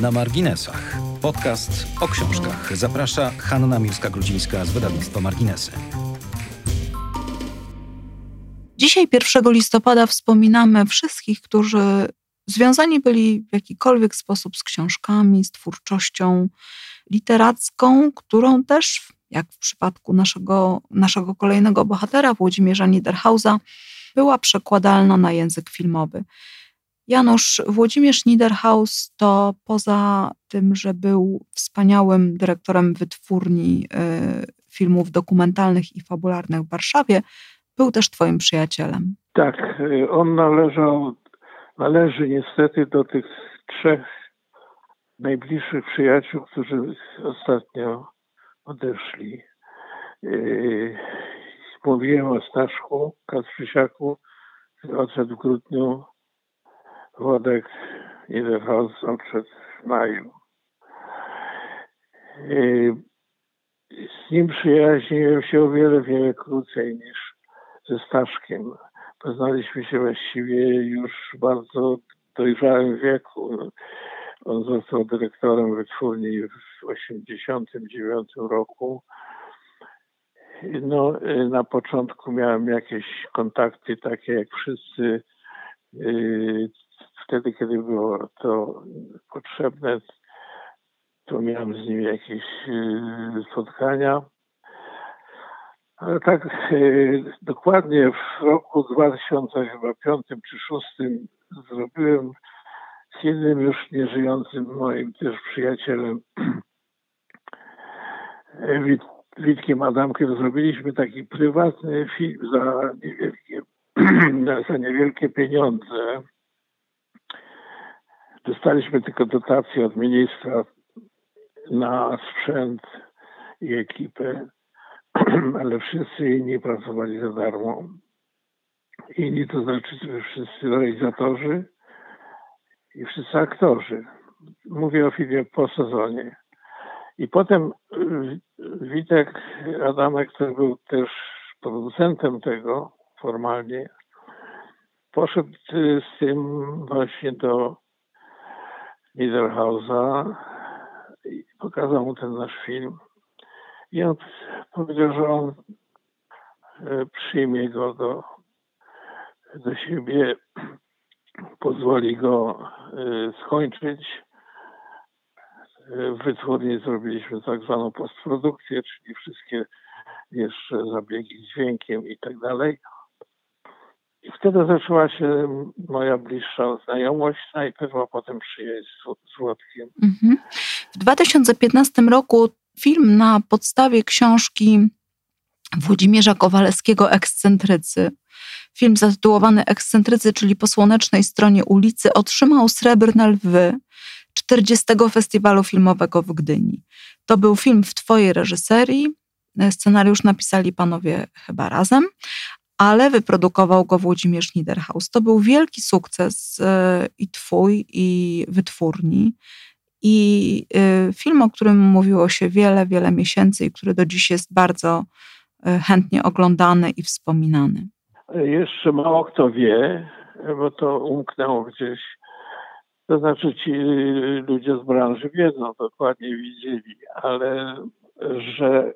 Na marginesach. Podcast o książkach. Zaprasza Hanna Miłska-Grudzińska z wydawnictwa Marginesy. Dzisiaj, 1 listopada, wspominamy wszystkich, którzy związani byli w jakikolwiek sposób z książkami, z twórczością literacką, którą też, jak w przypadku naszego, naszego kolejnego bohatera, Włodzimierza Niederhausa, była przekładalna na język filmowy. Janusz Włodzimierz Niederhaus to poza tym, że był wspaniałym dyrektorem wytwórni y, filmów dokumentalnych i fabularnych w Warszawie, był też twoim przyjacielem. Tak, y, on należał, należy niestety do tych trzech najbliższych przyjaciół, którzy ostatnio odeszli. Y, mówiłem o Staszku Kacprzysiaku, który odszedł w grudniu Włodek Niederhaus odszedł w maju. Z nim przyjaźniłem się o wiele, wiele krócej niż ze Staszkiem. Poznaliśmy się właściwie już w bardzo dojrzałym wieku. On został dyrektorem wytwórni w 1989 roku. No, na początku miałem jakieś kontakty takie jak wszyscy wtedy, kiedy było to potrzebne, to miałem z nim jakieś y, spotkania. Ale tak y, dokładnie w roku 2005 czy 2006 zrobiłem z jednym już nieżyjącym moim też przyjacielem Wit, Witkiem Adamkiem zrobiliśmy taki prywatny film za niewielkie, za niewielkie pieniądze Dostaliśmy tylko dotację od ministra na sprzęt i ekipę, ale wszyscy inni pracowali za darmo. Inni to znaczy wszyscy realizatorzy i wszyscy aktorzy. Mówię o filmie po sezonie. I potem y, Witek Adamek, który był też producentem tego formalnie, poszedł z tym właśnie do Niederhausa i pokazał mu ten nasz film. I on powiedział, że on e, przyjmie go do, do siebie, pozwoli go e, skończyć. E, w wytwórni zrobiliśmy tak zwaną postprodukcję, czyli wszystkie jeszcze zabiegi z dźwiękiem i tak dalej. I wtedy zaczęła się moja bliższa znajomość, najpierw, a potem przyjaźń z, z Włodkiem. Mhm. W 2015 roku film na podstawie książki Włodzimierza Kowalewskiego Ekscentrycy. Film zatytułowany Ekscentrycy, czyli po słonecznej stronie ulicy, otrzymał srebrne lwy 40. Festiwalu Filmowego w Gdyni. To był film w Twojej reżyserii. Scenariusz napisali panowie chyba razem, ale wyprodukował go Włodzimierz Niederhaus. To był wielki sukces e, i twój, i wytwórni. I e, film, o którym mówiło się wiele, wiele miesięcy i który do dziś jest bardzo e, chętnie oglądany i wspominany. Jeszcze mało kto wie, bo to umknęło gdzieś. To znaczy ci ludzie z branży wiedzą, dokładnie widzieli, ale że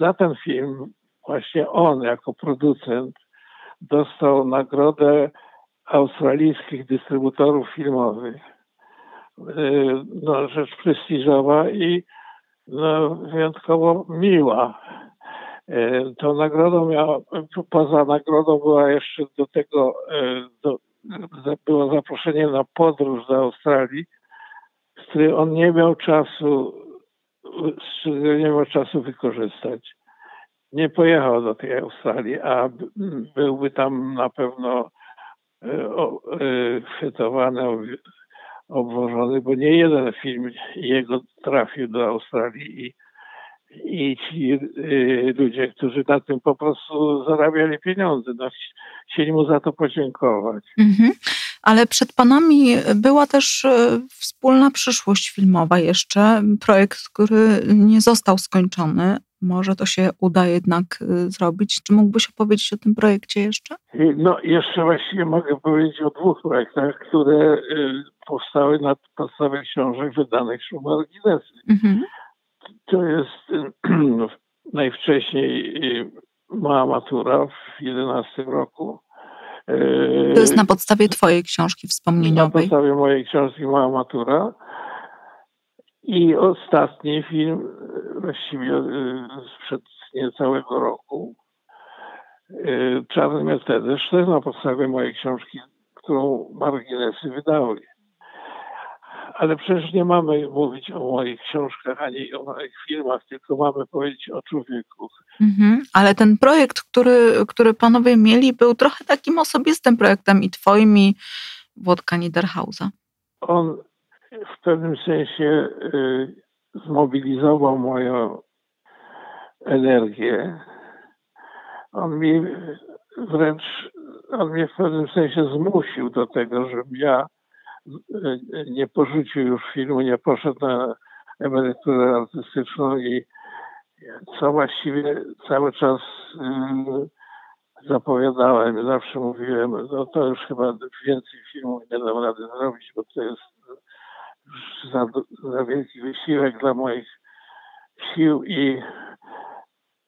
za ten film właśnie on jako producent dostał nagrodę australijskich dystrybutorów filmowych. Y, no, rzecz prestiżowa i no, wyjątkowo miła. Y, tą nagrodą miała, poza nagrodą była jeszcze do tego, y, do, było zaproszenie na podróż do Australii, z której on nie miał czasu, z nie miał czasu wykorzystać nie pojechał do tej Australii, a byłby tam na pewno e, e, chwytowany, obwożony, bo nie jeden film jego trafił do Australii i, i ci e, ludzie, którzy na tym po prostu zarabiali pieniądze, no, chcieli mu za to podziękować. Mhm. Ale przed panami była też wspólna przyszłość filmowa jeszcze, projekt, który nie został skończony, może to się uda jednak y, zrobić. Czy mógłbyś opowiedzieć o tym projekcie jeszcze? No, jeszcze właściwie mogę powiedzieć o dwóch projektach, które y, powstały na podstawie książek wydanych w Marginesy. Mhm. To jest najwcześniej mała matura w 11 roku. To jest na podstawie twojej książki wspomnieniowej. Na podstawie mojej książki Mała Matura. I ostatni film, właściwie y, sprzed niecałego roku, y, Czarny Mercedes, też na podstawie mojej książki, którą marginesy wydały. Ale przecież nie mamy mówić o moich książkach ani o moich filmach, tylko mamy powiedzieć o człowieku. Mhm, ale ten projekt, który, który panowie mieli, był trochę takim osobistym projektem i twoim, i Włodka Niederhausa. On w pewnym sensie y, zmobilizował moją energię. On mi wręcz, on mnie w pewnym sensie zmusił do tego, żebym ja y, nie porzucił już filmu, nie poszedł na emeryturę artystyczną i co właściwie cały czas y, zapowiadałem, zawsze mówiłem, no to już chyba więcej filmów nie dam rady zrobić, bo to jest za, za wielki wysiłek dla moich sił i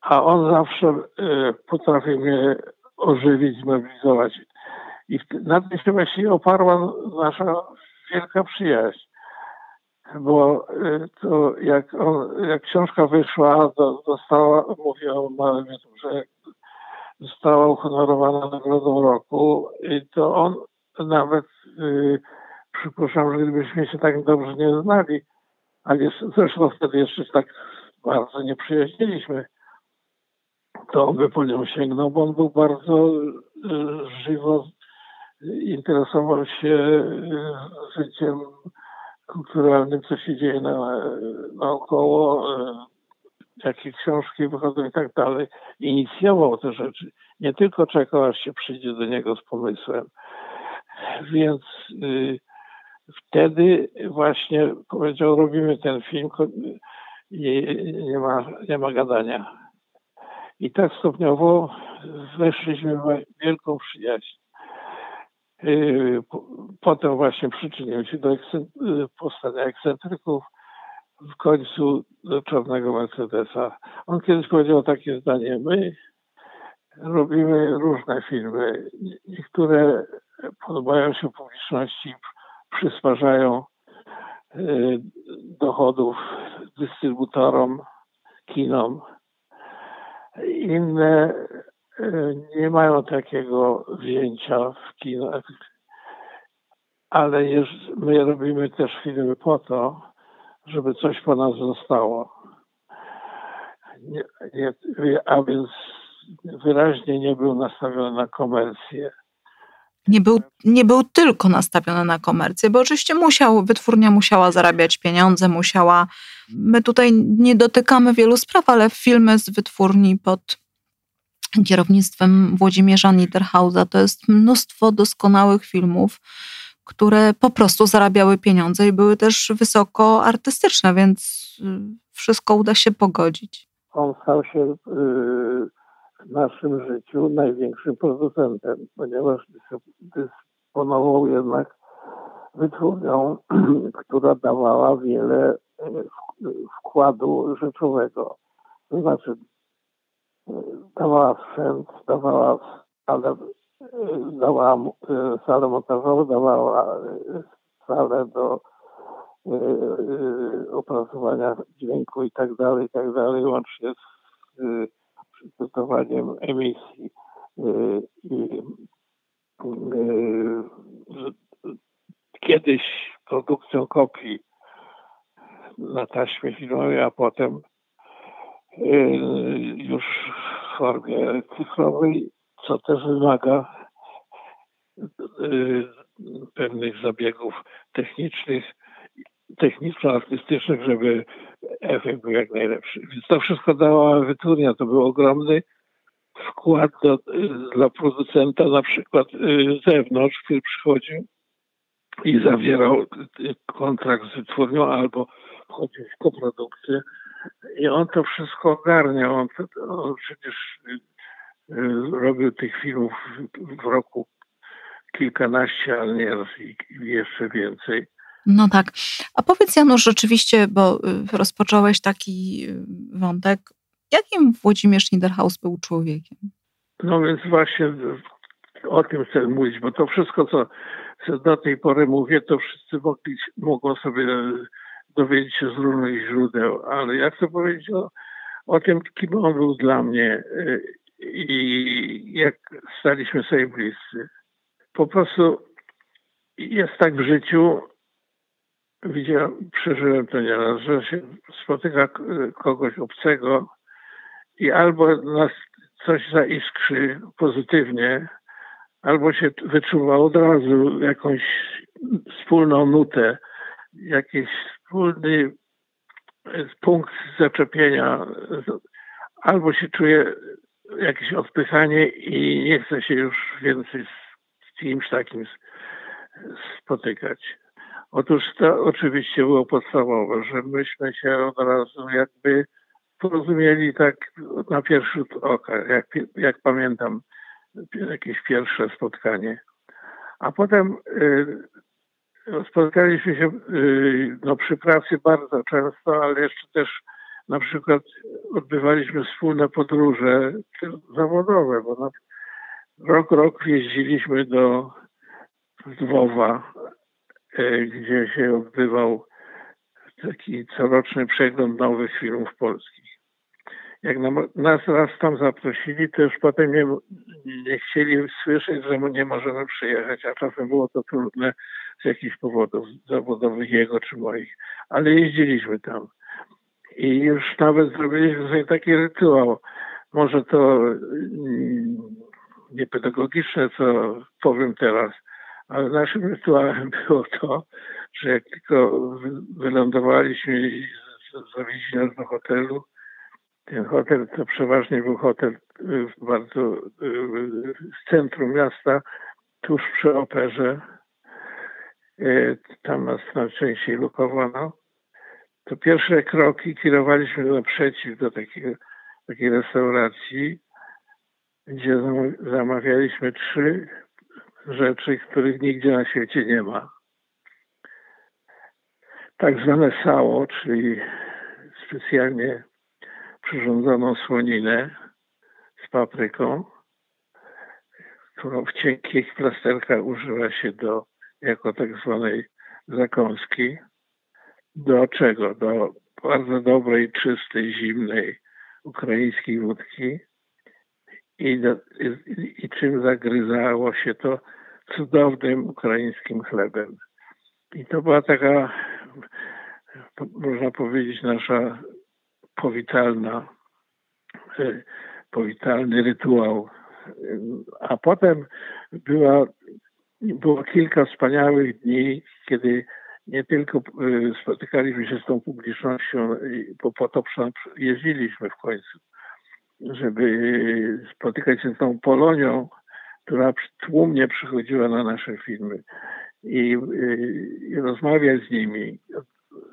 a on zawsze y, potrafi mnie ożywić, zmobilizować. I na tym się właściwie oparła nasza wielka przyjaźń. Bo y, to jak, on, jak książka wyszła, to została, mówię o małym że została uhonorowana Nagrodą Roku i to on nawet y, przypuszczam, że gdybyśmy się tak dobrze nie znali, ale zresztą wtedy jeszcze tak bardzo nie przyjaźniliśmy, to on by po nią sięgnął, bo on był bardzo e, żywo interesował się e, życiem kulturalnym, co się dzieje na, naokoło, e, jakie książki wychodzą i tak dalej. Inicjował te rzeczy. Nie tylko czekał, aż się przyjdzie do niego z pomysłem. Więc y, wtedy właśnie powiedział, robimy ten film i nie ma, nie ma gadania. I tak stopniowo weszliśmy w wielką przyjaźń. Y, potem właśnie przyczynił się do powstania ekscentryków, w końcu do czarnego Mercedesa. On kiedyś powiedział takie zdanie, my robimy różne filmy. Niektóre podobają się publiczności, przysparzają y, dochodów dystrybutorom, kinom. Inne y, nie mają takiego wzięcia w kinach, ale my robimy też filmy po to, żeby coś po nas zostało. Nie, nie, a więc wyraźnie nie był nastawiony na komercję nie był, nie był tylko nastawiony na komercję, bo oczywiście musiał, wytwórnia musiała zarabiać pieniądze, musiała. My tutaj nie dotykamy wielu spraw, ale filmy z wytwórni pod kierownictwem Włodzimierza Niederhausa to jest mnóstwo doskonałych filmów, które po prostu zarabiały pieniądze i były też wysoko artystyczne, więc wszystko uda się pogodzić. On stał się. Yy w naszym życiu największym producentem, ponieważ dysponował jednak wytwórnią, która dawała wiele e, wkładu rzeczowego. To znaczy e, dawała sprzęt, dawała salę, e, dawała salę montażową, dawała salę do opracowania dźwięku i tak dalej, i tak dalej, łącznie z przygotowaniem emisji y, i y, kiedyś produkcją kopii na taśmie filmowej, a potem y, już w formie cyfrowej, co też wymaga pewnych zabiegów technicznych, techniczno-artystycznych, żeby efekt był jak najlepszy. Więc to wszystko dała wytwórnia. To był ogromny wkład do, dla producenta, na przykład y, z zewnątrz, który przychodził i zawierał kontrakt z wytwórnią albo wchodził w koprodukcję I on to wszystko ogarniał. On, on przecież y, robił tych filmów w roku kilkanaście, ale i jeszcze więcej. No tak. A powiedz Janusz, rzeczywiście, bo y, rozpocząłeś taki y, wątek, jakim Włodzimierz Niederhaus był człowiekiem? No więc właśnie o tym chcę mówić, bo to wszystko, co do tej pory mówię, to wszyscy mogli, mogą sobie dowiedzieć się z różnych źródeł, ale ja chcę powiedzieć o, o tym, kim on był dla mnie y, i jak staliśmy sobie bliscy. Po prostu jest tak w życiu, widziałem, przeżyłem to nieraz, że się spotyka kogoś obcego i albo nas coś zaiskrzy pozytywnie, albo się wyczuwa od razu jakąś wspólną nutę, jakiś wspólny punkt zaczepienia, albo się czuje jakieś odpychanie i nie chce się już więcej z kimś takim spotykać. Otóż to oczywiście było podstawowe, że myśmy się od razu jakby porozumieli tak na pierwszy rzut oka, jak, jak pamiętam jakieś pierwsze spotkanie. A potem y, spotkaliśmy się y, no, przy pracy bardzo często, ale jeszcze też na przykład odbywaliśmy wspólne podróże zawodowe, bo na rok rok jeździliśmy do Lwowa, gdzie się odbywał taki coroczny przegląd nowych filmów polskich jak nas raz tam zaprosili, to już potem nie, nie chcieli słyszeć, że nie możemy przyjechać, a czasem było to trudne z jakichś powodów zawodowych jego czy moich. Ale jeździliśmy tam. I już nawet zrobiliśmy sobie taki rytuał. Może to mm, niepedagogiczne, co powiem teraz, ale naszym rytuałem było to, że jak tylko wylądowaliśmy i zawieźli nas do hotelu, ten hotel to przeważnie był hotel y, bardzo y, w centrum miasta, tuż przy operze. Y, tam nas najczęściej lukowano. To pierwsze kroki kierowaliśmy naprzeciw do takiej, takiej restauracji, gdzie zamawialiśmy trzy rzeczy, których nigdzie na świecie nie ma. Tak zwane sało, czyli specjalnie przyrządzoną słoninę z papryką, którą w cienkich plasterkach używa się do, jako tak zwanej zakąski. Do czego? Do bardzo dobrej, czystej, zimnej ukraińskiej wódki i, i, i czym zagryzało się to cudownym ukraińskim chlebem. I to była taka, można powiedzieć, nasza powitalna, e, powitalny rytuał. A potem była, było kilka wspaniałych dni, kiedy nie tylko e, spotykaliśmy się z tą publicznością, bo po to jeździliśmy w końcu, żeby spotykać się z tą Polonią, która tłumnie przychodziła na nasze filmy i, i rozmawiać z nimi,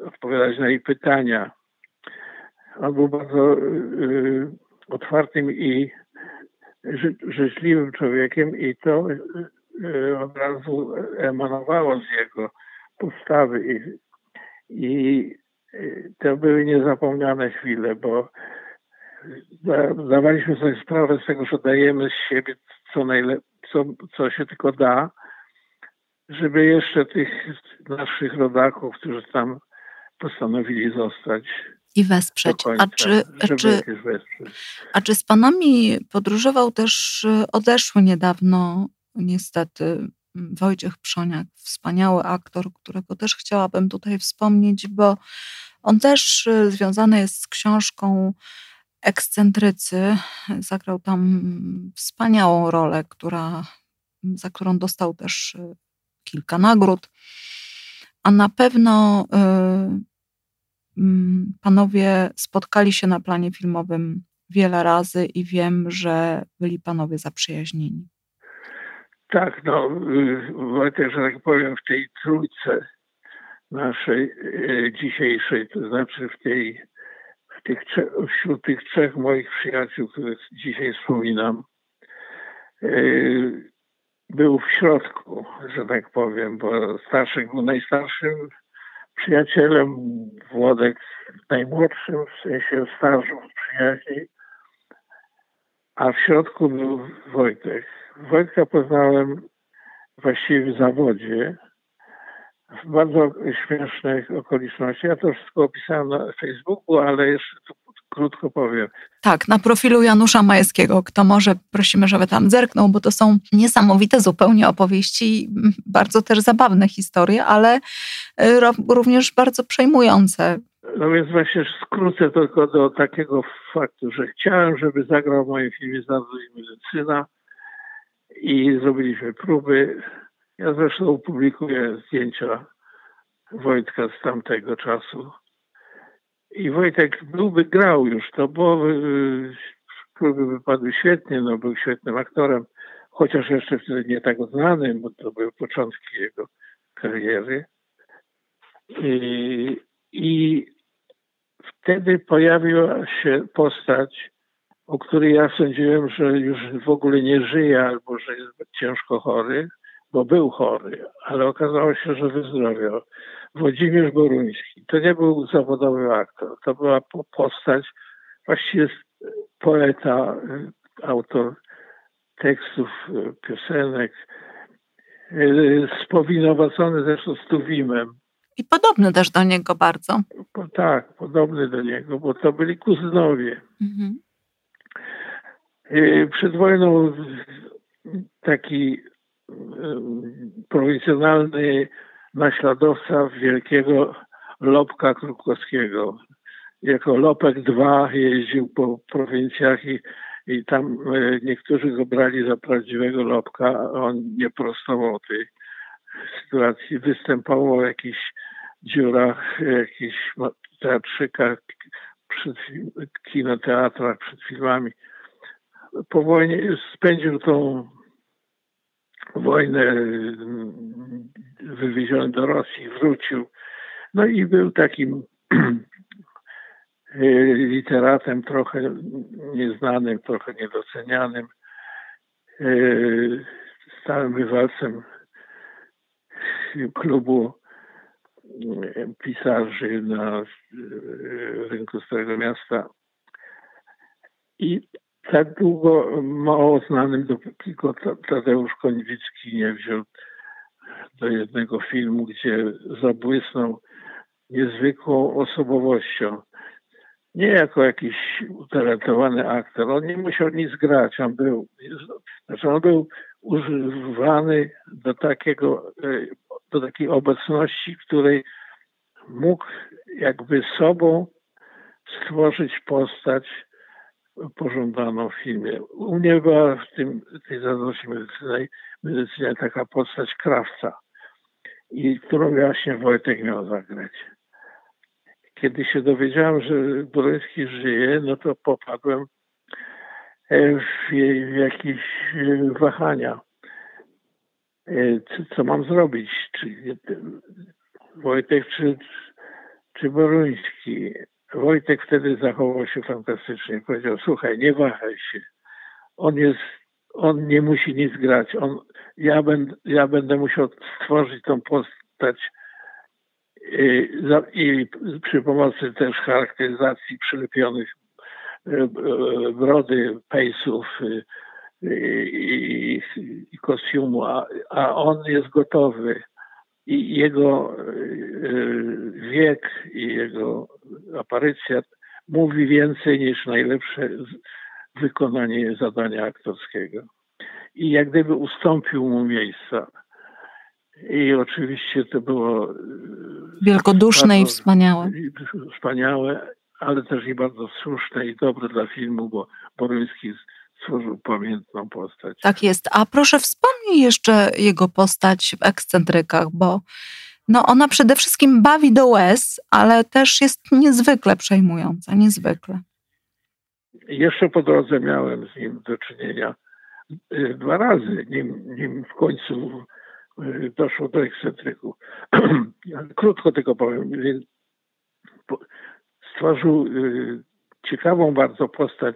odpowiadać na ich pytania. On był bardzo y, otwartym i ży, życzliwym człowiekiem i to y, od razu emanowało z jego postawy i, i y, to były niezapomniane chwile, bo zdawaliśmy sobie sprawę z tego, że dajemy z siebie co, najle- co, co się tylko da, żeby jeszcze tych naszych rodaków, którzy tam postanowili zostać, i wesprzeć. A czy, czy, a czy z panami podróżował też y, odeszły niedawno, niestety, Wojciech Przoniak, wspaniały aktor, którego też chciałabym tutaj wspomnieć, bo on też y, związany jest z książką Ekscentrycy. Zagrał tam wspaniałą rolę, która, za którą dostał też y, kilka nagród. A na pewno Mm, panowie spotkali się na planie filmowym wiele razy i wiem, że byli panowie zaprzyjaźnieni. Tak, no, Wojtek, że tak powiem, w tej trójce naszej dzisiejszej, to znaczy w tej, tych, wśród tych trzech moich przyjaciół, których dzisiaj wspominam, yy, był w środku, że tak powiem, bo Staszek był najstarszym przyjacielem, Włodek najmłodszym, w sensie stażu przyjaźni, a w środku był Wojtek. Wojtka poznałem właściwie w zawodzie, w bardzo śmiesznych okolicznościach. Ja to wszystko opisałem na Facebooku, ale jeszcze tu krótko powiem. Tak, na profilu Janusza Majewskiego. Kto może, prosimy, żeby tam zerknął, bo to są niesamowite zupełnie opowieści, bardzo też zabawne historie, ale y, również bardzo przejmujące. No więc właśnie skrócę tylko do takiego faktu, że chciałem, żeby zagrał w moim filmie Znalazł medycyna i zrobiliśmy próby. Ja zresztą opublikuję zdjęcia Wojtka z tamtego czasu. I Wojtek byłby grał już, to bo y, próby wypadły świetnie, no był świetnym aktorem, chociaż jeszcze wtedy nie tak znanym, bo to były początki jego kariery. I, i wtedy pojawiła się postać, o której ja sądziłem, że już w ogóle nie żyje albo że jest ciężko chory, bo był chory, ale okazało się, że wyzdrowiał. Włodzimierz Boruński. To nie był zawodowy aktor, to była postać, właściwie poeta, autor tekstów, piosenek, spowinowacony zresztą z Tuwimem. I podobny też do niego bardzo. tak, podobny do niego, bo to byli kuzynowie. Mhm. Przed wojną taki prowincjonalny naśladowca wielkiego Lopka Krukowskiego. Jako Lopek II jeździł po prowincjach i, i tam e, niektórzy go brali za prawdziwego Lopka, on nie prostował tej sytuacji. Występował w jakichś dziurach, jakichś teatrzykach, przed kinoteatrach, przed filmami. Po wojnie spędził tą wojnę wywieziony do Rosji, wrócił. No i był takim literatem trochę nieznanym, trochę niedocenianym, stałym bywalcem klubu pisarzy na rynku Starego Miasta. I tak długo mało znanym, dopóki go Tadeusz Koniwicki nie wziął do jednego filmu, gdzie zabłysnął niezwykłą osobowością. Nie jako jakiś utalentowany aktor. On nie musiał nic grać. On był, znaczy on był używany do takiego, do takiej obecności, której mógł jakby sobą stworzyć postać, pożądaną w filmie. U mnie była w tym, tej zazdrości medycyny, medycynie taka postać krawca, i którą właśnie Wojtek miał zagrać. Kiedy się dowiedziałem, że Boryński żyje, no to popadłem w, w jakieś wahania. Co, co mam zrobić? Czy Wojtek, czy, czy Boruński? Wojtek wtedy zachował się fantastycznie. Powiedział, słuchaj, nie wahaj się. On jest, on nie musi nic grać. On, ja, będę, ja będę musiał stworzyć tą postać i, i przy pomocy też charakteryzacji przylepionych e, e, brody, pejsów i, i, kostiumu, a, a on jest gotowy i jego wiek i jego aparycja mówi więcej niż najlepsze wykonanie zadania aktorskiego. I jak gdyby ustąpił mu miejsca. I oczywiście to było. E, Wielkoduszne i wspaniałe. Wspaniałe, ale też i bardzo słuszne i dobre dla filmu, bo Boryński stworzył pamiętną postać. Tak jest. A proszę wspomnij jeszcze jego postać w ekscentrykach, bo no ona przede wszystkim bawi do łez, ale też jest niezwykle przejmująca, niezwykle. Jeszcze po drodze miałem z nim do czynienia y, dwa razy, nim, nim w końcu y, doszło do ekscentryku. Krótko tylko powiem. Stworzył y, ciekawą bardzo postać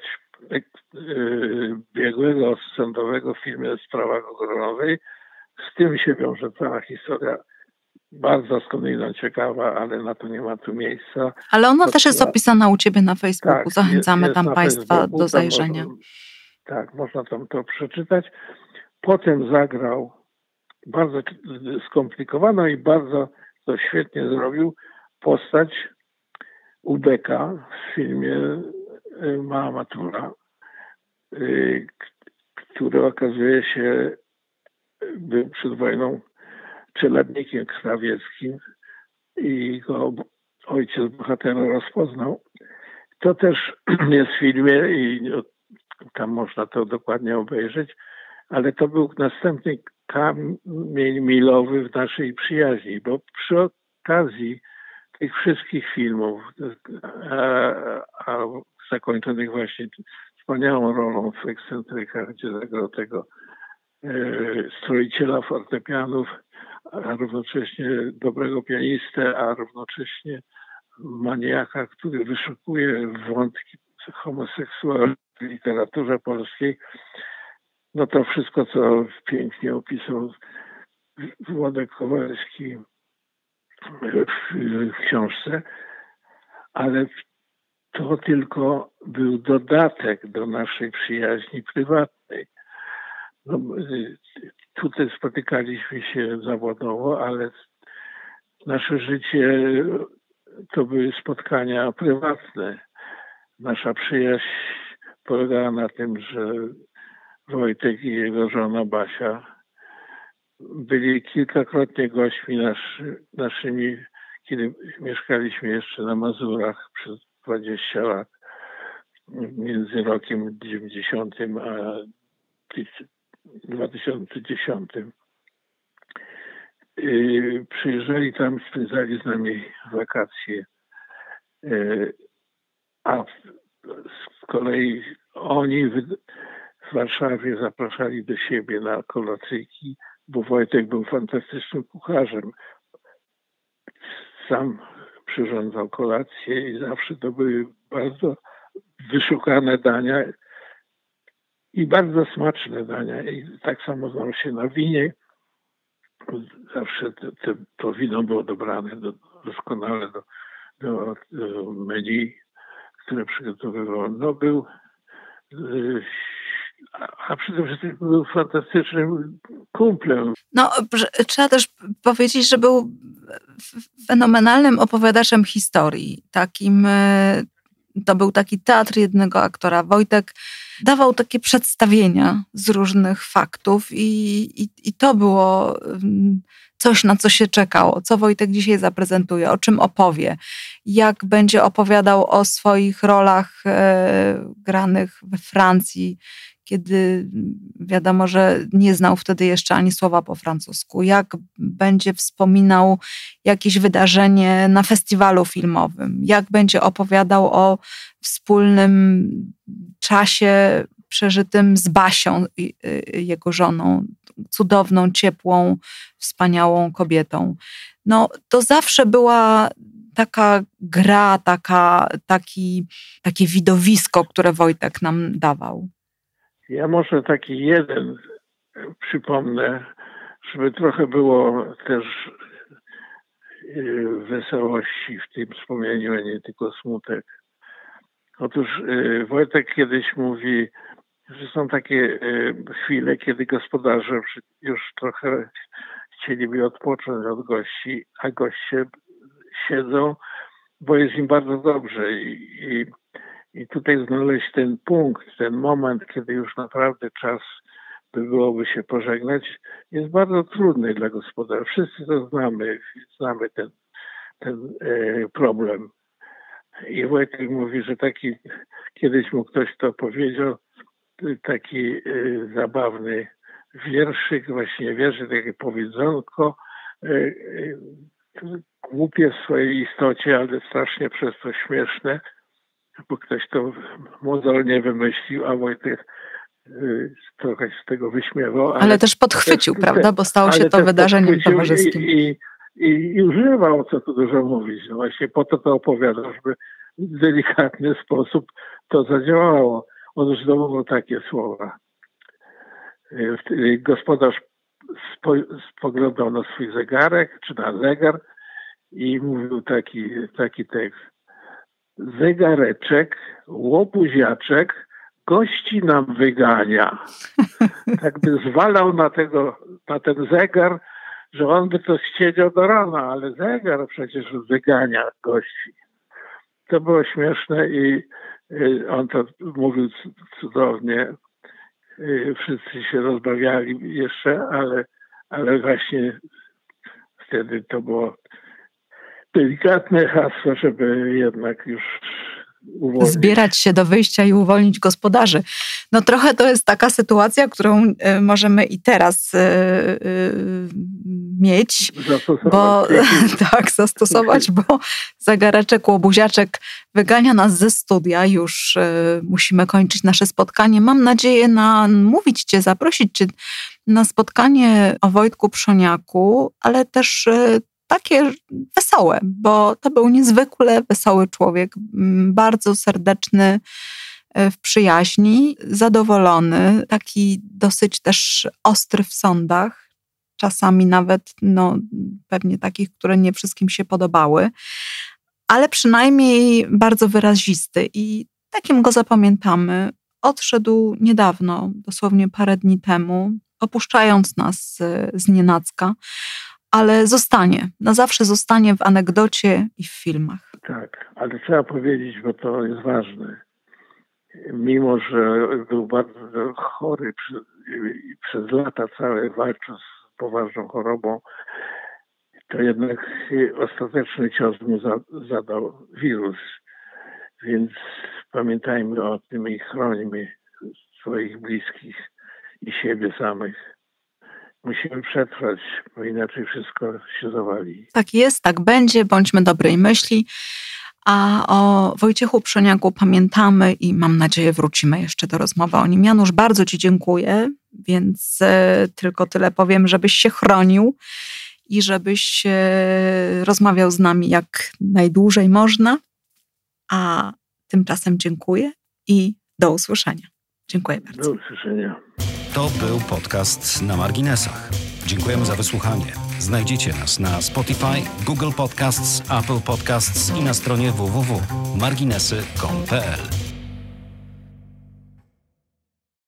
biegłego sądowego w filmie Sprawa Gogorowej. Z tym się wiąże cała historia bardzo skądinąd ciekawa, ale na to nie ma tu miejsca. Ale ona to też jest opisana u Ciebie na Facebooku. Tak, Zachęcamy jest, jest tam Państwa Facebooku, do zajrzenia. Tam, tak, można tam to przeczytać. Potem zagrał bardzo skomplikowaną i bardzo to świetnie zrobił postać Ubeka w filmie y, Mała Matura, y, który okazuje się był przed wojną czeladnikiem krawieckim i go ojciec bohatera rozpoznał. To też jest w filmie i tam można to dokładnie obejrzeć, ale to był następny kamień milowy w naszej przyjaźni, bo przy okazji tych wszystkich filmów, a, a zakończonych właśnie wspaniałą rolą w ekscentrykach, zagrał tego e, stroiciela fortepianów, a równocześnie dobrego pianistę, a równocześnie maniaka, który wyszukuje wątki homoseksualne w literaturze polskiej, no to wszystko, co pięknie opisał Włodek Kowalski w książce, ale to tylko był dodatek do naszej przyjaźni prywatnej. No, tutaj spotykaliśmy się zawodowo, ale nasze życie to były spotkania prywatne. Nasza przyjaźń polegała na tym, że Wojtek i jego żona Basia byli kilkakrotnie gośćmi naszy, naszymi, kiedy mieszkaliśmy jeszcze na Mazurach przez 20 lat, między rokiem 90 a 2010. Przyjeżdżali tam, spędzali z nami wakacje, a z kolei oni w Warszawie zapraszali do siebie na kolacyjki, bo Wojtek był fantastycznym kucharzem. Sam przyrządzał kolację i zawsze to były bardzo wyszukane dania i bardzo smaczne dania. I tak samo znał się na winie. Zawsze te, te, to wino było dobrane do, doskonale do, do, do menu, które przygotowywał. No był y, a przede wszystkim był fantastycznym kumplem. No, trzeba też powiedzieć, że był fenomenalnym opowiadaczem historii. Takim, e, to był taki teatr jednego aktora. Wojtek dawał takie przedstawienia z różnych faktów i, i, i to było mm, coś, na co się czekało, co Wojtek dzisiaj zaprezentuje, o czym opowie, jak będzie opowiadał o swoich rolach e, granych we Francji, kiedy wiadomo, że nie znał wtedy jeszcze ani słowa po francusku, jak będzie wspominał jakieś wydarzenie na festiwalu filmowym, jak będzie opowiadał o wspólnym czasie przeżytym z Basią, jego żoną, cudowną, ciepłą, wspaniałą kobietą. No, to zawsze była taka gra, taka, taki, takie widowisko, które Wojtek nam dawał. Ja może taki jeden przypomnę, żeby trochę było też y, wesołości w tym wspomnieniu, a nie tylko smutek. Otóż y, Wojtek kiedyś mówi, że są takie y, chwile, kiedy gospodarze już trochę chcieliby odpocząć od gości, a goście siedzą, bo jest im bardzo dobrze i, i i tutaj znaleźć ten punkt, ten moment, kiedy już naprawdę czas by byłoby się pożegnać, jest bardzo trudny dla gospodarza. Wszyscy to znamy, znamy ten, ten e, problem. I Wojtek mówi, że taki, kiedyś mu ktoś to powiedział, taki e, zabawny wierszyk, właśnie wierszyk, takie powiedzonko, e, e, głupie w swojej istocie, ale strasznie przez to śmieszne bo ktoś to mozolnie wymyślił, a Wojtek y, trochę z tego wyśmiewał. Ale, ale też podchwycił, też, prawda? Bo stało się to wydarzeniem towarzyskim. I, i, i, I używał, co tu dużo mówić. No właśnie po to to opowiadał, żeby delikatny sposób to zadziałało. Otóż to było takie słowa. Gospodarz spoglądał na swój zegarek, czy na zegar i mówił taki, taki tekst. Zegareczek, łobuziaczek, gości nam wygania. Tak by zwalał na, tego, na ten zegar, że on by to siedział do rana, ale zegar przecież wygania gości. To było śmieszne i on to mówił cudownie. Wszyscy się rozbawiali jeszcze, ale, ale właśnie wtedy to było delikatne hasło, żeby jednak już uwolnić. Zbierać się do wyjścia i uwolnić gospodarzy. No trochę to jest taka sytuacja, którą e, możemy i teraz yy, yy, mieć. Zastosować. Bo, tak, zastosować, bo zagareczek, łobuziaczek wygania nas ze studia. Już musimy kończyć nasze spotkanie. Mam nadzieję namówić Cię, zaprosić Cię na spotkanie o Wojtku Przoniaku, ale też takie wesołe, bo to był niezwykle wesoły człowiek, bardzo serdeczny e, w przyjaźni, zadowolony, taki dosyć też ostry w sądach, czasami nawet no, pewnie takich, które nie wszystkim się podobały, ale przynajmniej bardzo wyrazisty i takim go zapamiętamy. Odszedł niedawno, dosłownie parę dni temu, opuszczając nas z nienacka ale zostanie. Na zawsze zostanie w anegdocie i w filmach. Tak, ale trzeba powiedzieć, bo to jest ważne. Mimo, że był bardzo chory i przez lata całe walczył z poważną chorobą, to jednak ostateczny cios mu zadał wirus. Więc pamiętajmy o tym i chronimy swoich bliskich i siebie samych musimy przetrwać, bo inaczej wszystko się zawali. Tak jest, tak będzie, bądźmy dobrej myśli. A o Wojciechu Przoniaku pamiętamy i mam nadzieję wrócimy jeszcze do rozmowy o nim. Janusz, bardzo Ci dziękuję, więc e, tylko tyle powiem, żebyś się chronił i żebyś e, rozmawiał z nami jak najdłużej można. A tymczasem dziękuję i do usłyszenia. Dziękuję bardzo. Do usłyszenia. To był podcast na marginesach. Dziękujemy za wysłuchanie. Znajdziecie nas na Spotify, Google Podcasts, Apple Podcasts i na stronie www.marginesy.pl.